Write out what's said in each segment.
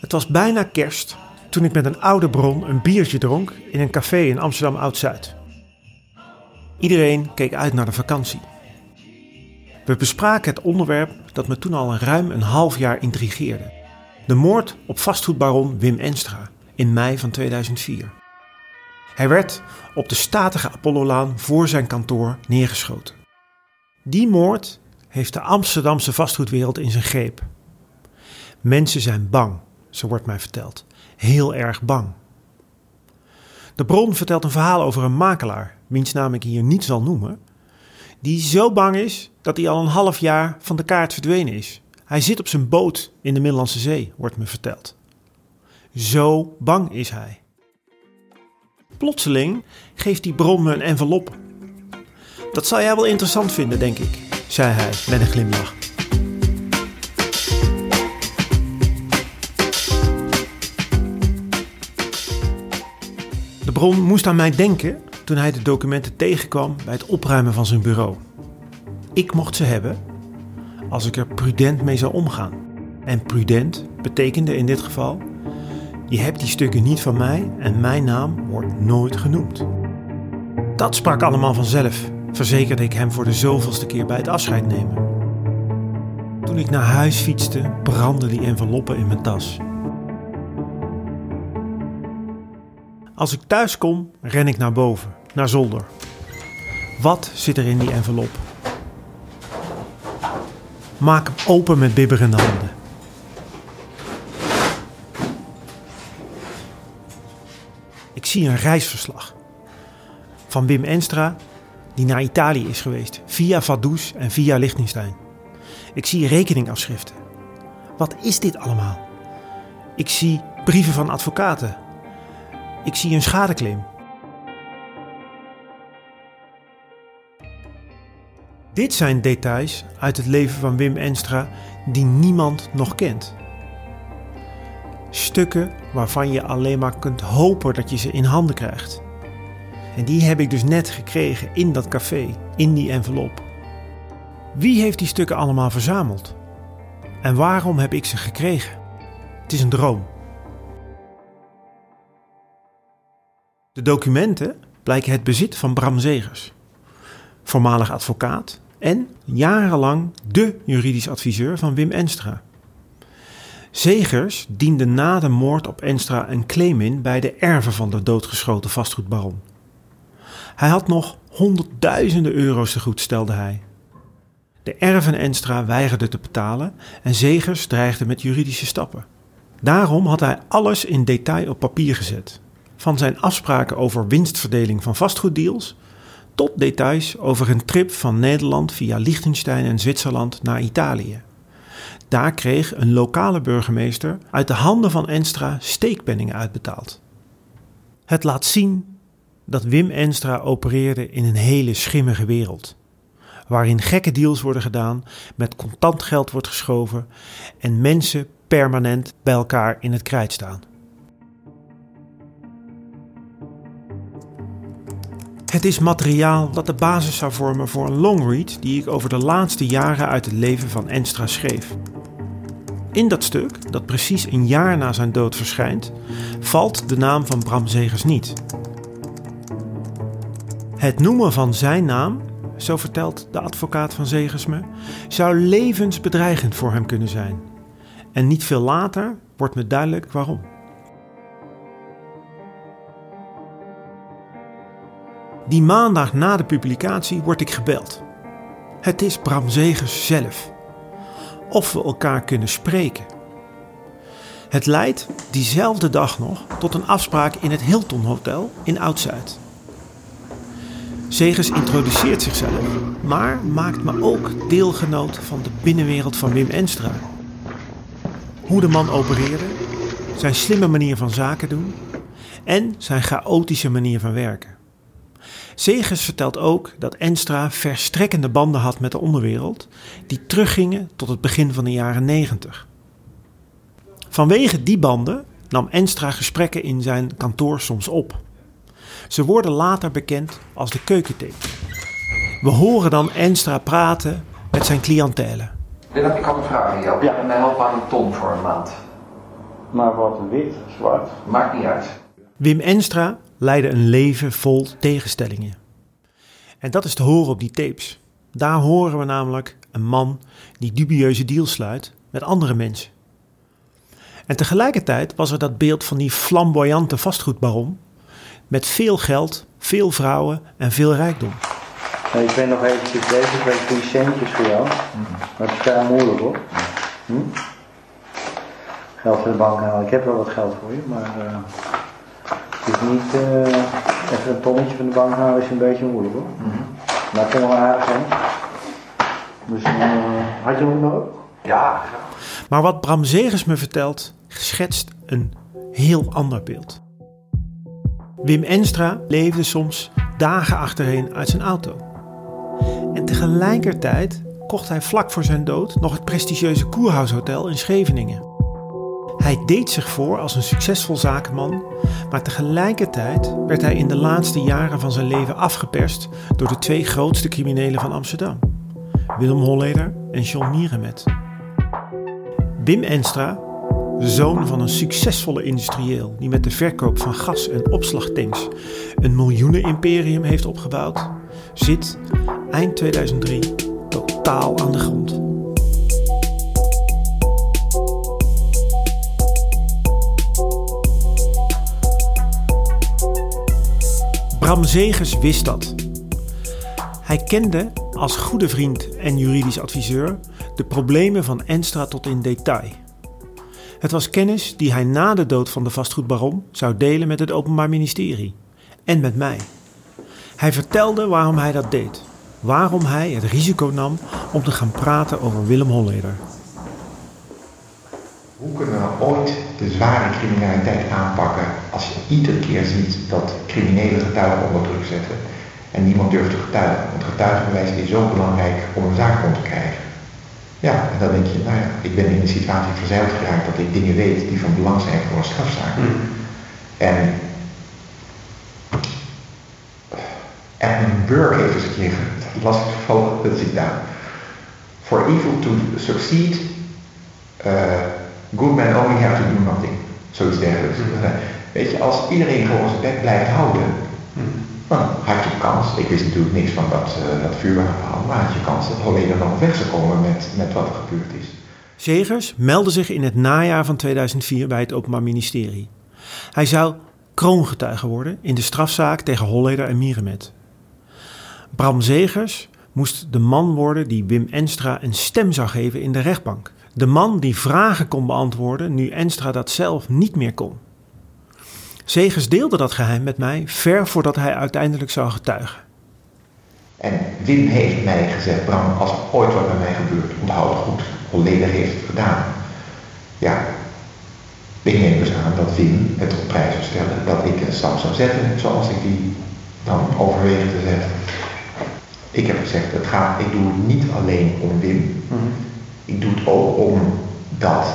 Het was bijna kerst toen ik met een oude bron een biertje dronk in een café in Amsterdam Oud-Zuid. Iedereen keek uit naar de vakantie. We bespraken het onderwerp dat me toen al ruim een half jaar intrigeerde. De moord op vastgoedbaron Wim Enstra in mei van 2004. Hij werd op de statige Apollolaan voor zijn kantoor neergeschoten. Die moord heeft de Amsterdamse vastgoedwereld in zijn greep. Mensen zijn bang, zo wordt mij verteld. Heel erg bang. De bron vertelt een verhaal over een makelaar, wiens naam ik hier niet zal noemen, die zo bang is dat hij al een half jaar van de kaart verdwenen is. Hij zit op zijn boot in de Middellandse Zee, wordt me verteld. Zo bang is hij. Plotseling geeft die bron me een envelop. Dat zal jij wel interessant vinden, denk ik, zei hij met een glimlach. De bron moest aan mij denken toen hij de documenten tegenkwam bij het opruimen van zijn bureau. Ik mocht ze hebben als ik er prudent mee zou omgaan. En prudent betekende in dit geval: je hebt die stukken niet van mij en mijn naam wordt nooit genoemd. Dat sprak allemaal vanzelf, verzekerde ik hem voor de zoveelste keer bij het afscheid nemen. Toen ik naar huis fietste, brandden die enveloppen in mijn tas. Als ik thuis kom, ren ik naar boven, naar zolder. Wat zit er in die envelop? Maak hem open met bibberende handen. Ik zie een reisverslag van Wim Enstra, die naar Italië is geweest, via Vaduz en via Liechtenstein. Ik zie rekeningafschriften. Wat is dit allemaal? Ik zie brieven van advocaten. Ik zie een schadeclaim. Dit zijn details uit het leven van Wim Enstra die niemand nog kent. Stukken waarvan je alleen maar kunt hopen dat je ze in handen krijgt. En die heb ik dus net gekregen in dat café, in die envelop. Wie heeft die stukken allemaal verzameld? En waarom heb ik ze gekregen? Het is een droom. De documenten blijken het bezit van Bram Zegers, voormalig advocaat en jarenlang de juridisch adviseur van Wim Enstra. Zegers diende na de moord op Enstra een claim in bij de erven van de doodgeschoten vastgoedbaron. Hij had nog honderdduizenden euro's te goed, stelde hij. De erven Enstra weigerden te betalen en Zegers dreigde met juridische stappen. Daarom had hij alles in detail op papier gezet. Van zijn afspraken over winstverdeling van vastgoeddeals tot details over een trip van Nederland via Liechtenstein en Zwitserland naar Italië. Daar kreeg een lokale burgemeester uit de handen van Enstra steekpenningen uitbetaald. Het laat zien dat Wim Enstra opereerde in een hele schimmige wereld. Waarin gekke deals worden gedaan, met contant geld wordt geschoven en mensen permanent bij elkaar in het krijt staan. Het is materiaal dat de basis zou vormen voor een longread die ik over de laatste jaren uit het leven van Enstra schreef. In dat stuk, dat precies een jaar na zijn dood verschijnt, valt de naam van Bram Zegers niet. Het noemen van zijn naam, zo vertelt de advocaat van Zegers me, zou levensbedreigend voor hem kunnen zijn. En niet veel later wordt me duidelijk waarom. Die maandag na de publicatie word ik gebeld. Het is Bram Zegers zelf. Of we elkaar kunnen spreken. Het leidt diezelfde dag nog tot een afspraak in het Hilton Hotel in Oud-Zuid. Zegers introduceert zichzelf, maar maakt me ook deelgenoot van de binnenwereld van Wim Enstra. hoe de man opereerde, zijn slimme manier van zaken doen en zijn chaotische manier van werken. Segers vertelt ook dat Enstra verstrekkende banden had met de onderwereld, die teruggingen tot het begin van de jaren 90. Vanwege die banden nam Enstra gesprekken in zijn kantoor soms op. Ze worden later bekend als de keukentape. We horen dan Enstra praten met zijn cliëntelen. Willem, ik had een vraag aan jou. Ja. En mij helpen aan een ton voor een maand. Maar wat wit, zwart. Maakt niet uit. Wim Enstra leidde een leven vol tegenstellingen. En dat is te horen op die tapes. Daar horen we namelijk een man die dubieuze deals sluit met andere mensen. En tegelijkertijd was er dat beeld van die flamboyante vastgoedbaron met veel geld, veel vrouwen en veel rijkdom. Nee, ik ben nog eventjes bezig met die centjes voor jou. Het is vrij moeilijk hoor. Hm? Geld van de bank halen. Ik heb wel wat geld voor je, maar eh, het is niet eh, even een tonnetje van de bank halen is een beetje moeilijk hoor. Maar het kan wel aardig zijn. Dus eh, had je hem nog? Ja, Maar wat Bram Zegers me vertelt, schetst een heel ander beeld. Wim Enstra leefde soms dagen achtereen uit zijn auto. En tegelijkertijd kocht hij vlak voor zijn dood nog het prestigieuze Koerhuis Hotel in Scheveningen. Hij deed zich voor als een succesvol zakenman, maar tegelijkertijd werd hij in de laatste jaren van zijn leven afgeperst door de twee grootste criminelen van Amsterdam: Willem Holleder en John Mierenmet. Wim Enstra, zoon van een succesvolle industrieel die met de verkoop van gas- en opslagtanks een miljoenenimperium heeft opgebouwd, zit eind 2003 totaal aan de grond. Bram Zegers wist dat. Hij kende als goede vriend en juridisch adviseur de problemen van Enstra tot in detail. Het was kennis die hij na de dood van de vastgoedbaron zou delen met het Openbaar Ministerie en met mij. Hij vertelde waarom hij dat deed, waarom hij het risico nam om te gaan praten over Willem Holleder. Hoe kunnen we ooit de zware criminaliteit aanpakken als je iedere keer ziet dat criminele getuigen onder druk zetten en niemand durft te getuigen? Want getuigenbewijs is zo belangrijk om een zaak rond te krijgen. Ja, en dan denk je, nou ja, ik ben in een situatie verzeild geraakt dat ik dingen weet die van belang zijn voor een strafzaak. En Edmund Burke heeft eens een keer, dat las ik toevallig, dat citaat. For evil to succeed, uh, good men only have to do nothing. Zoiets dergelijks. Uh, weet je, als iedereen gewoon zijn bek blijft houden, dan had je kans, ik wist natuurlijk niks van dat, uh, dat vuurwapenverhaal, maar had je kans dat Holleder nog weg zou komen met, met wat er gebeurd is. Zegers meldde zich in het najaar van 2004 bij het Openbaar Ministerie. Hij zou kroongetuige worden in de strafzaak tegen Holleder en Mierenmet. Bram Zegers moest de man worden die Wim Enstra een stem zou geven in de rechtbank. De man die vragen kon beantwoorden nu Enstra dat zelf niet meer kon. Zegers deelde dat geheim met mij ver voordat hij uiteindelijk zou getuigen. En Wim heeft mij gezegd, Bram, als er ooit wat bij mij gebeurt, onthoud het goed. Holleder heeft het gedaan. Ja, ik neem dus aan dat Wim het op prijs zou stellen dat ik een stap zou zetten zoals ik die dan overweeg te zetten. Ik heb gezegd, het gaat, ik doe het niet alleen om Wim. Ik doe het ook omdat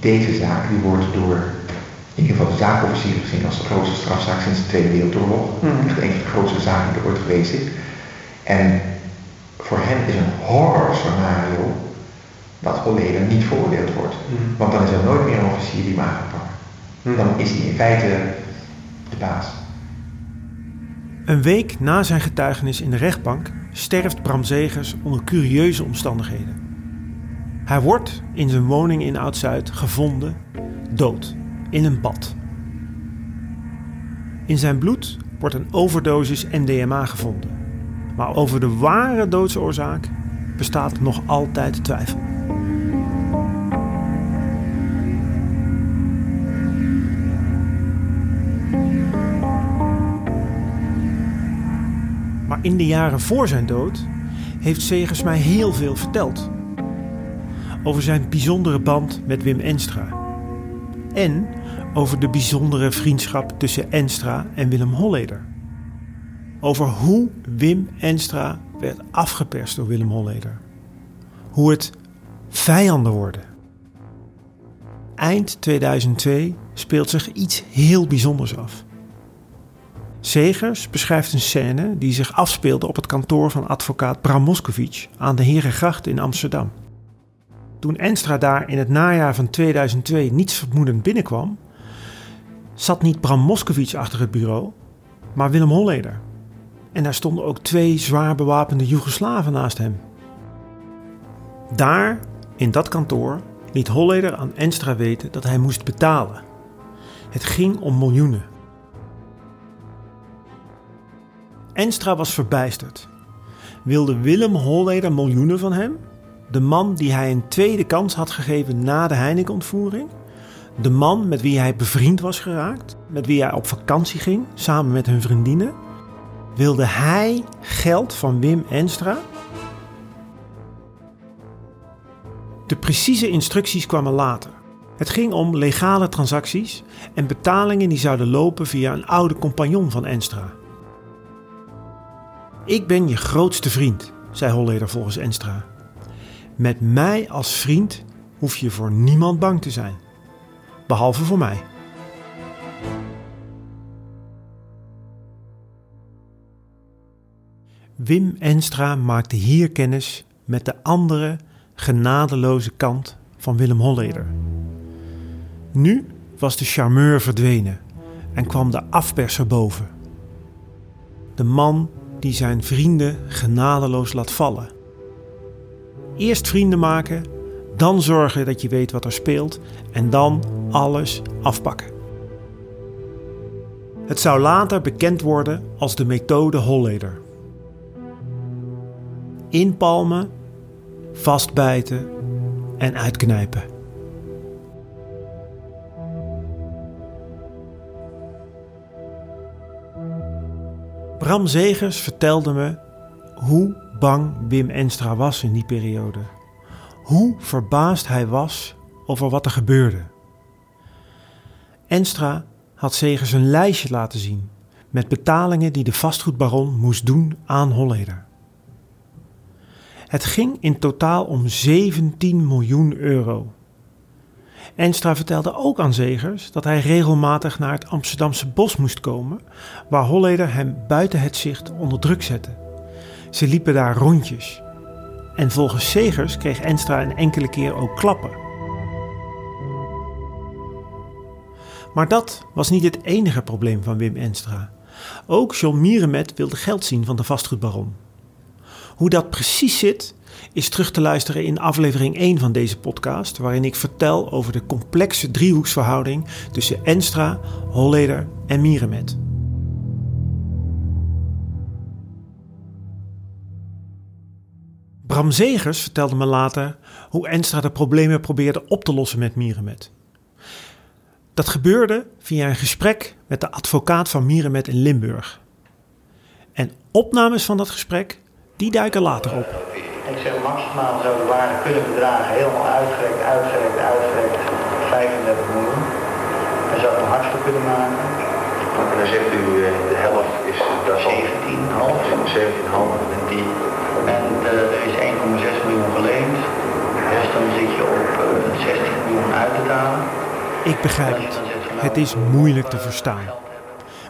deze zaak, die wordt door in ieder geval de zaakofficier gezien als de grootste strafzaak sinds de Tweede Wereldoorlog. Echt een van de grootste zaken die er ooit geweest is. En voor hen is een horror scenario dat Holleder niet veroordeeld wordt. Want dan is er nooit meer een officier die hem aan gaat pakken. Dan is hij in feite de baas. Een week na zijn getuigenis in de rechtbank sterft Bram Zegers onder curieuze omstandigheden. Hij wordt in zijn woning in Oud-Zuid gevonden, dood, in een bad. In zijn bloed wordt een overdosis NDMA gevonden. Maar over de ware doodsoorzaak bestaat nog altijd twijfel. Maar in de jaren voor zijn dood heeft Segers mij heel veel verteld. Over zijn bijzondere band met Wim Enstra. En over de bijzondere vriendschap tussen Enstra en Willem Holleder. Over hoe Wim Enstra werd afgeperst door Willem Holleder. Hoe het vijanden worden. Eind 2002 speelt zich iets heel bijzonders af. Segers beschrijft een scène die zich afspeelde op het kantoor van advocaat Bram Moskovic aan de Herengracht in Amsterdam. Toen Enstra daar in het najaar van 2002 niets vermoedend binnenkwam, zat niet Bram Moskovic achter het bureau, maar Willem Holleder. En daar stonden ook twee zwaar bewapende Joegoslaven naast hem. Daar, in dat kantoor, liet Holleder aan Enstra weten dat hij moest betalen. Het ging om miljoenen. Enstra was verbijsterd. Wilde Willem Holleder miljoenen van hem? De man die hij een tweede kans had gegeven na de Heineken-ontvoering? De man met wie hij bevriend was geraakt? Met wie hij op vakantie ging, samen met hun vriendinnen? Wilde hij geld van Wim Enstra? De precieze instructies kwamen later. Het ging om legale transacties en betalingen die zouden lopen via een oude compagnon van Enstra. Ik ben je grootste vriend, zei Holleder volgens Enstra. Met mij als vriend hoef je voor niemand bang te zijn, behalve voor mij. Wim Enstra maakte hier kennis met de andere genadeloze kant van Willem Holleder. Nu was de charmeur verdwenen en kwam de afperser boven. De man die zijn vrienden genadeloos laat vallen. Eerst vrienden maken, dan zorgen dat je weet wat er speelt en dan alles afpakken. Het zou later bekend worden als de methode Holleder. Inpalmen, vastbijten en uitknijpen. Bram Zegers vertelde me hoe bang Wim Enstra was in die periode. Hoe verbaasd hij was over wat er gebeurde. Enstra had Zegers een lijstje laten zien met betalingen die de vastgoedbaron moest doen aan Holleder. Het ging in totaal om 17 miljoen euro. Enstra vertelde ook aan Zegers dat hij regelmatig naar het Amsterdamse bos moest komen, waar Holleder hem buiten het zicht onder druk zette. Ze liepen daar rondjes. En volgens Zegers kreeg Enstra een enkele keer ook klappen. Maar dat was niet het enige probleem van Wim Enstra. Ook John Mierenmet wilde geld zien van de vastgoedbaron. Hoe dat precies zit, is terug te luisteren in aflevering 1 van deze podcast, waarin ik vertel over de complexe driehoeksverhouding tussen Enstra, Holleder en Mierenmet. Bram Zegers vertelde me later hoe Enstra de problemen probeerde op te lossen met Mierenmet. Dat gebeurde via een gesprek met de advocaat van Mierenmet in Limburg. En opnames van dat gesprek, die duiken later op. Ik zeg maximaal zou de waarde kunnen bedragen, helemaal uitgerekt, uitgerekt, uitgerekt, 35 miljoen. En zou het een hartstikke kunnen maken. En dan zegt u eh, de helft is daarvan 17,5. 17,5 en die En eh, er is 1,6 miljoen geleend. Dus dan zit je op eh, 16 miljoen uit te. Ik begrijp het. Het is moeilijk te verstaan.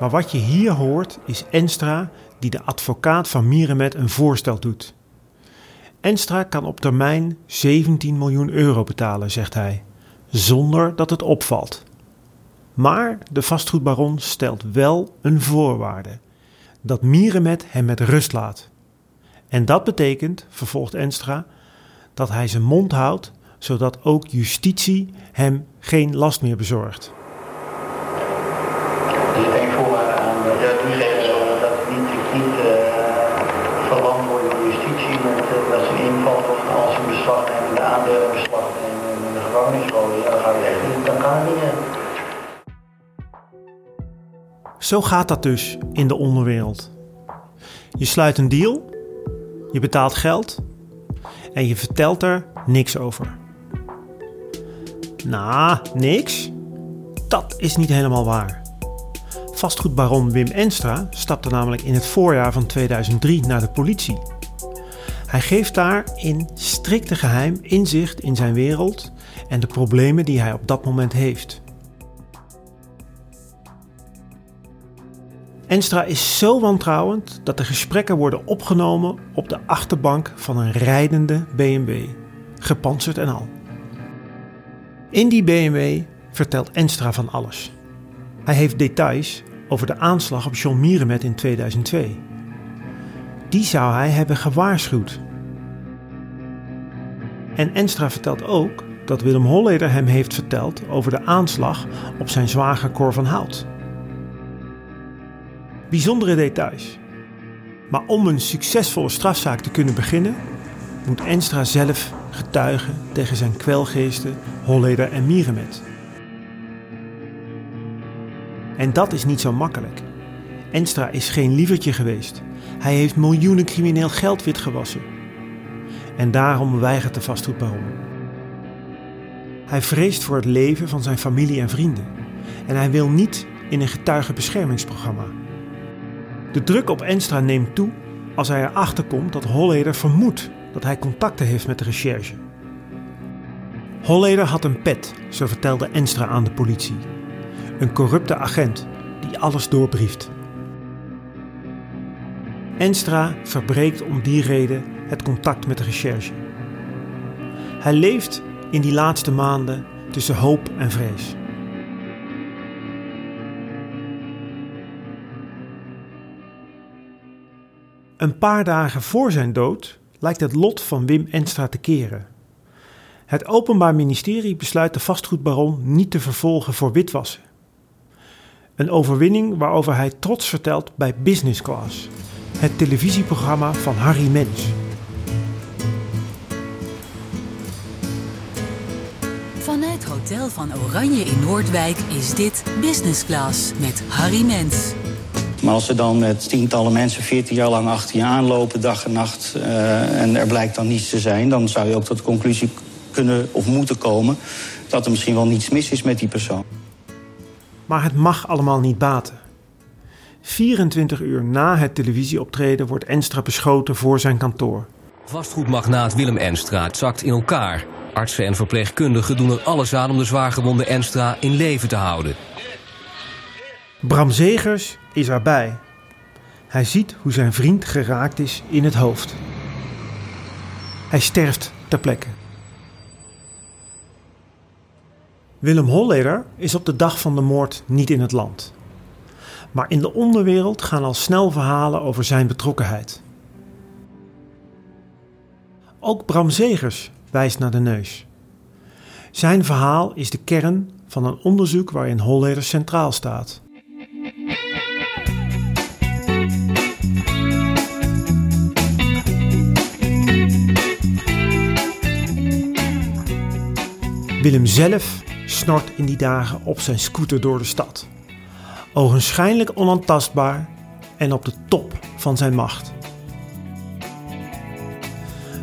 Maar wat je hier hoort is Enstra die de advocaat van Mierenmet een voorstel doet. Enstra kan op termijn 17 miljoen euro betalen, zegt hij, zonder dat het opvalt. Maar de vastgoedbaron stelt wel een voorwaarde: dat Mierenmet hem met rust laat. En dat betekent, vervolgt Enstra, dat hij zijn mond houdt, zodat ook justitie hem geen last meer bezorgt. Dus één voorwaarde aan de zorgen dat het niet, niet uh, verlamd wordt door justitie met uh, dat ze invalt of als een beslag nemen, de aandelen beslag nemen en de gevangenis gooien. Dan ga je echt niet, dan kan het niet. Zo gaat dat dus in de onderwereld. Je sluit een deal, je betaalt geld en je vertelt er niks over. Nou, niks. Dat is niet helemaal waar. Vastgoedbaron Wim Enstra stapte namelijk in het voorjaar van 2003 naar de politie. Hij geeft daar in strikte geheim inzicht in zijn wereld en de problemen die hij op dat moment heeft. Enstra is zo wantrouwend dat de gesprekken worden opgenomen op de achterbank van een rijdende BMW, gepantserd en al. In die BMW vertelt Enstra van alles. Hij heeft details over de aanslag op John Mierenmet in 2002. Die zou hij hebben gewaarschuwd. En Enstra vertelt ook dat Willem Holleder hem heeft verteld over de aanslag op zijn zwager Cor van Hout. Bijzondere details. Maar om een succesvolle strafzaak te kunnen beginnen, moet Enstra zelf getuigen tegen zijn kwelgeesten Holleder en Mierenmet. En dat is niet zo makkelijk. Enstra is geen lievertje geweest. Hij heeft miljoenen crimineel geld witgewassen. En daarom weigert de vastgoedbaron. Hij vreest voor het leven van zijn familie en vrienden. En hij wil niet in een getuigenbeschermingsprogramma. De druk op Enstra neemt toe als hij erachter komt dat Holleder vermoedt dat hij contacten heeft met de recherche. Holleder had een pet, zo vertelde Enstra aan de politie. Een corrupte agent die alles doorbrieft. Enstra verbreekt om die reden het contact met de recherche. Hij leeft in die laatste maanden tussen hoop en vrees. Een paar dagen voor zijn dood lijkt het lot van Wim Enstra te keren. Het Openbaar Ministerie besluit de vastgoedbaron niet te vervolgen voor witwassen. Een overwinning waarover hij trots vertelt bij Business Class, het televisieprogramma van Harry Mens. Vanuit Hotel van Oranje in Noordwijk is dit Business Class met Harry Mens. Maar als ze dan met tientallen mensen 14 jaar lang achter je aanlopen, dag en nacht, uh, en er blijkt dan niets te zijn, dan zou je ook tot de conclusie kunnen of moeten komen dat er misschien wel niets mis is met die persoon. Maar het mag allemaal niet baten. 24 uur na het televisieoptreden wordt Enstra beschoten voor zijn kantoor. Vastgoedmagnaat Willem Enstra zakt in elkaar. Artsen en verpleegkundigen doen er alles aan om de zwaargewonde Enstra in leven te houden. Bram Zegers is erbij. Hij ziet hoe zijn vriend geraakt is in het hoofd. Hij sterft ter plekke. Willem Holleder is op de dag van de moord niet in het land. Maar in de onderwereld gaan al snel verhalen over zijn betrokkenheid. Ook Bram Zegers wijst naar de neus. Zijn verhaal is de kern van een onderzoek waarin Holleder centraal staat. Willem zelf snort in die dagen op zijn scooter door de stad. Ogenschijnlijk onaantastbaar en op de top van zijn macht.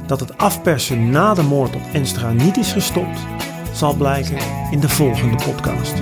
Dat het afpersen na de moord op Enstra niet is gestopt, zal blijken in de volgende podcast.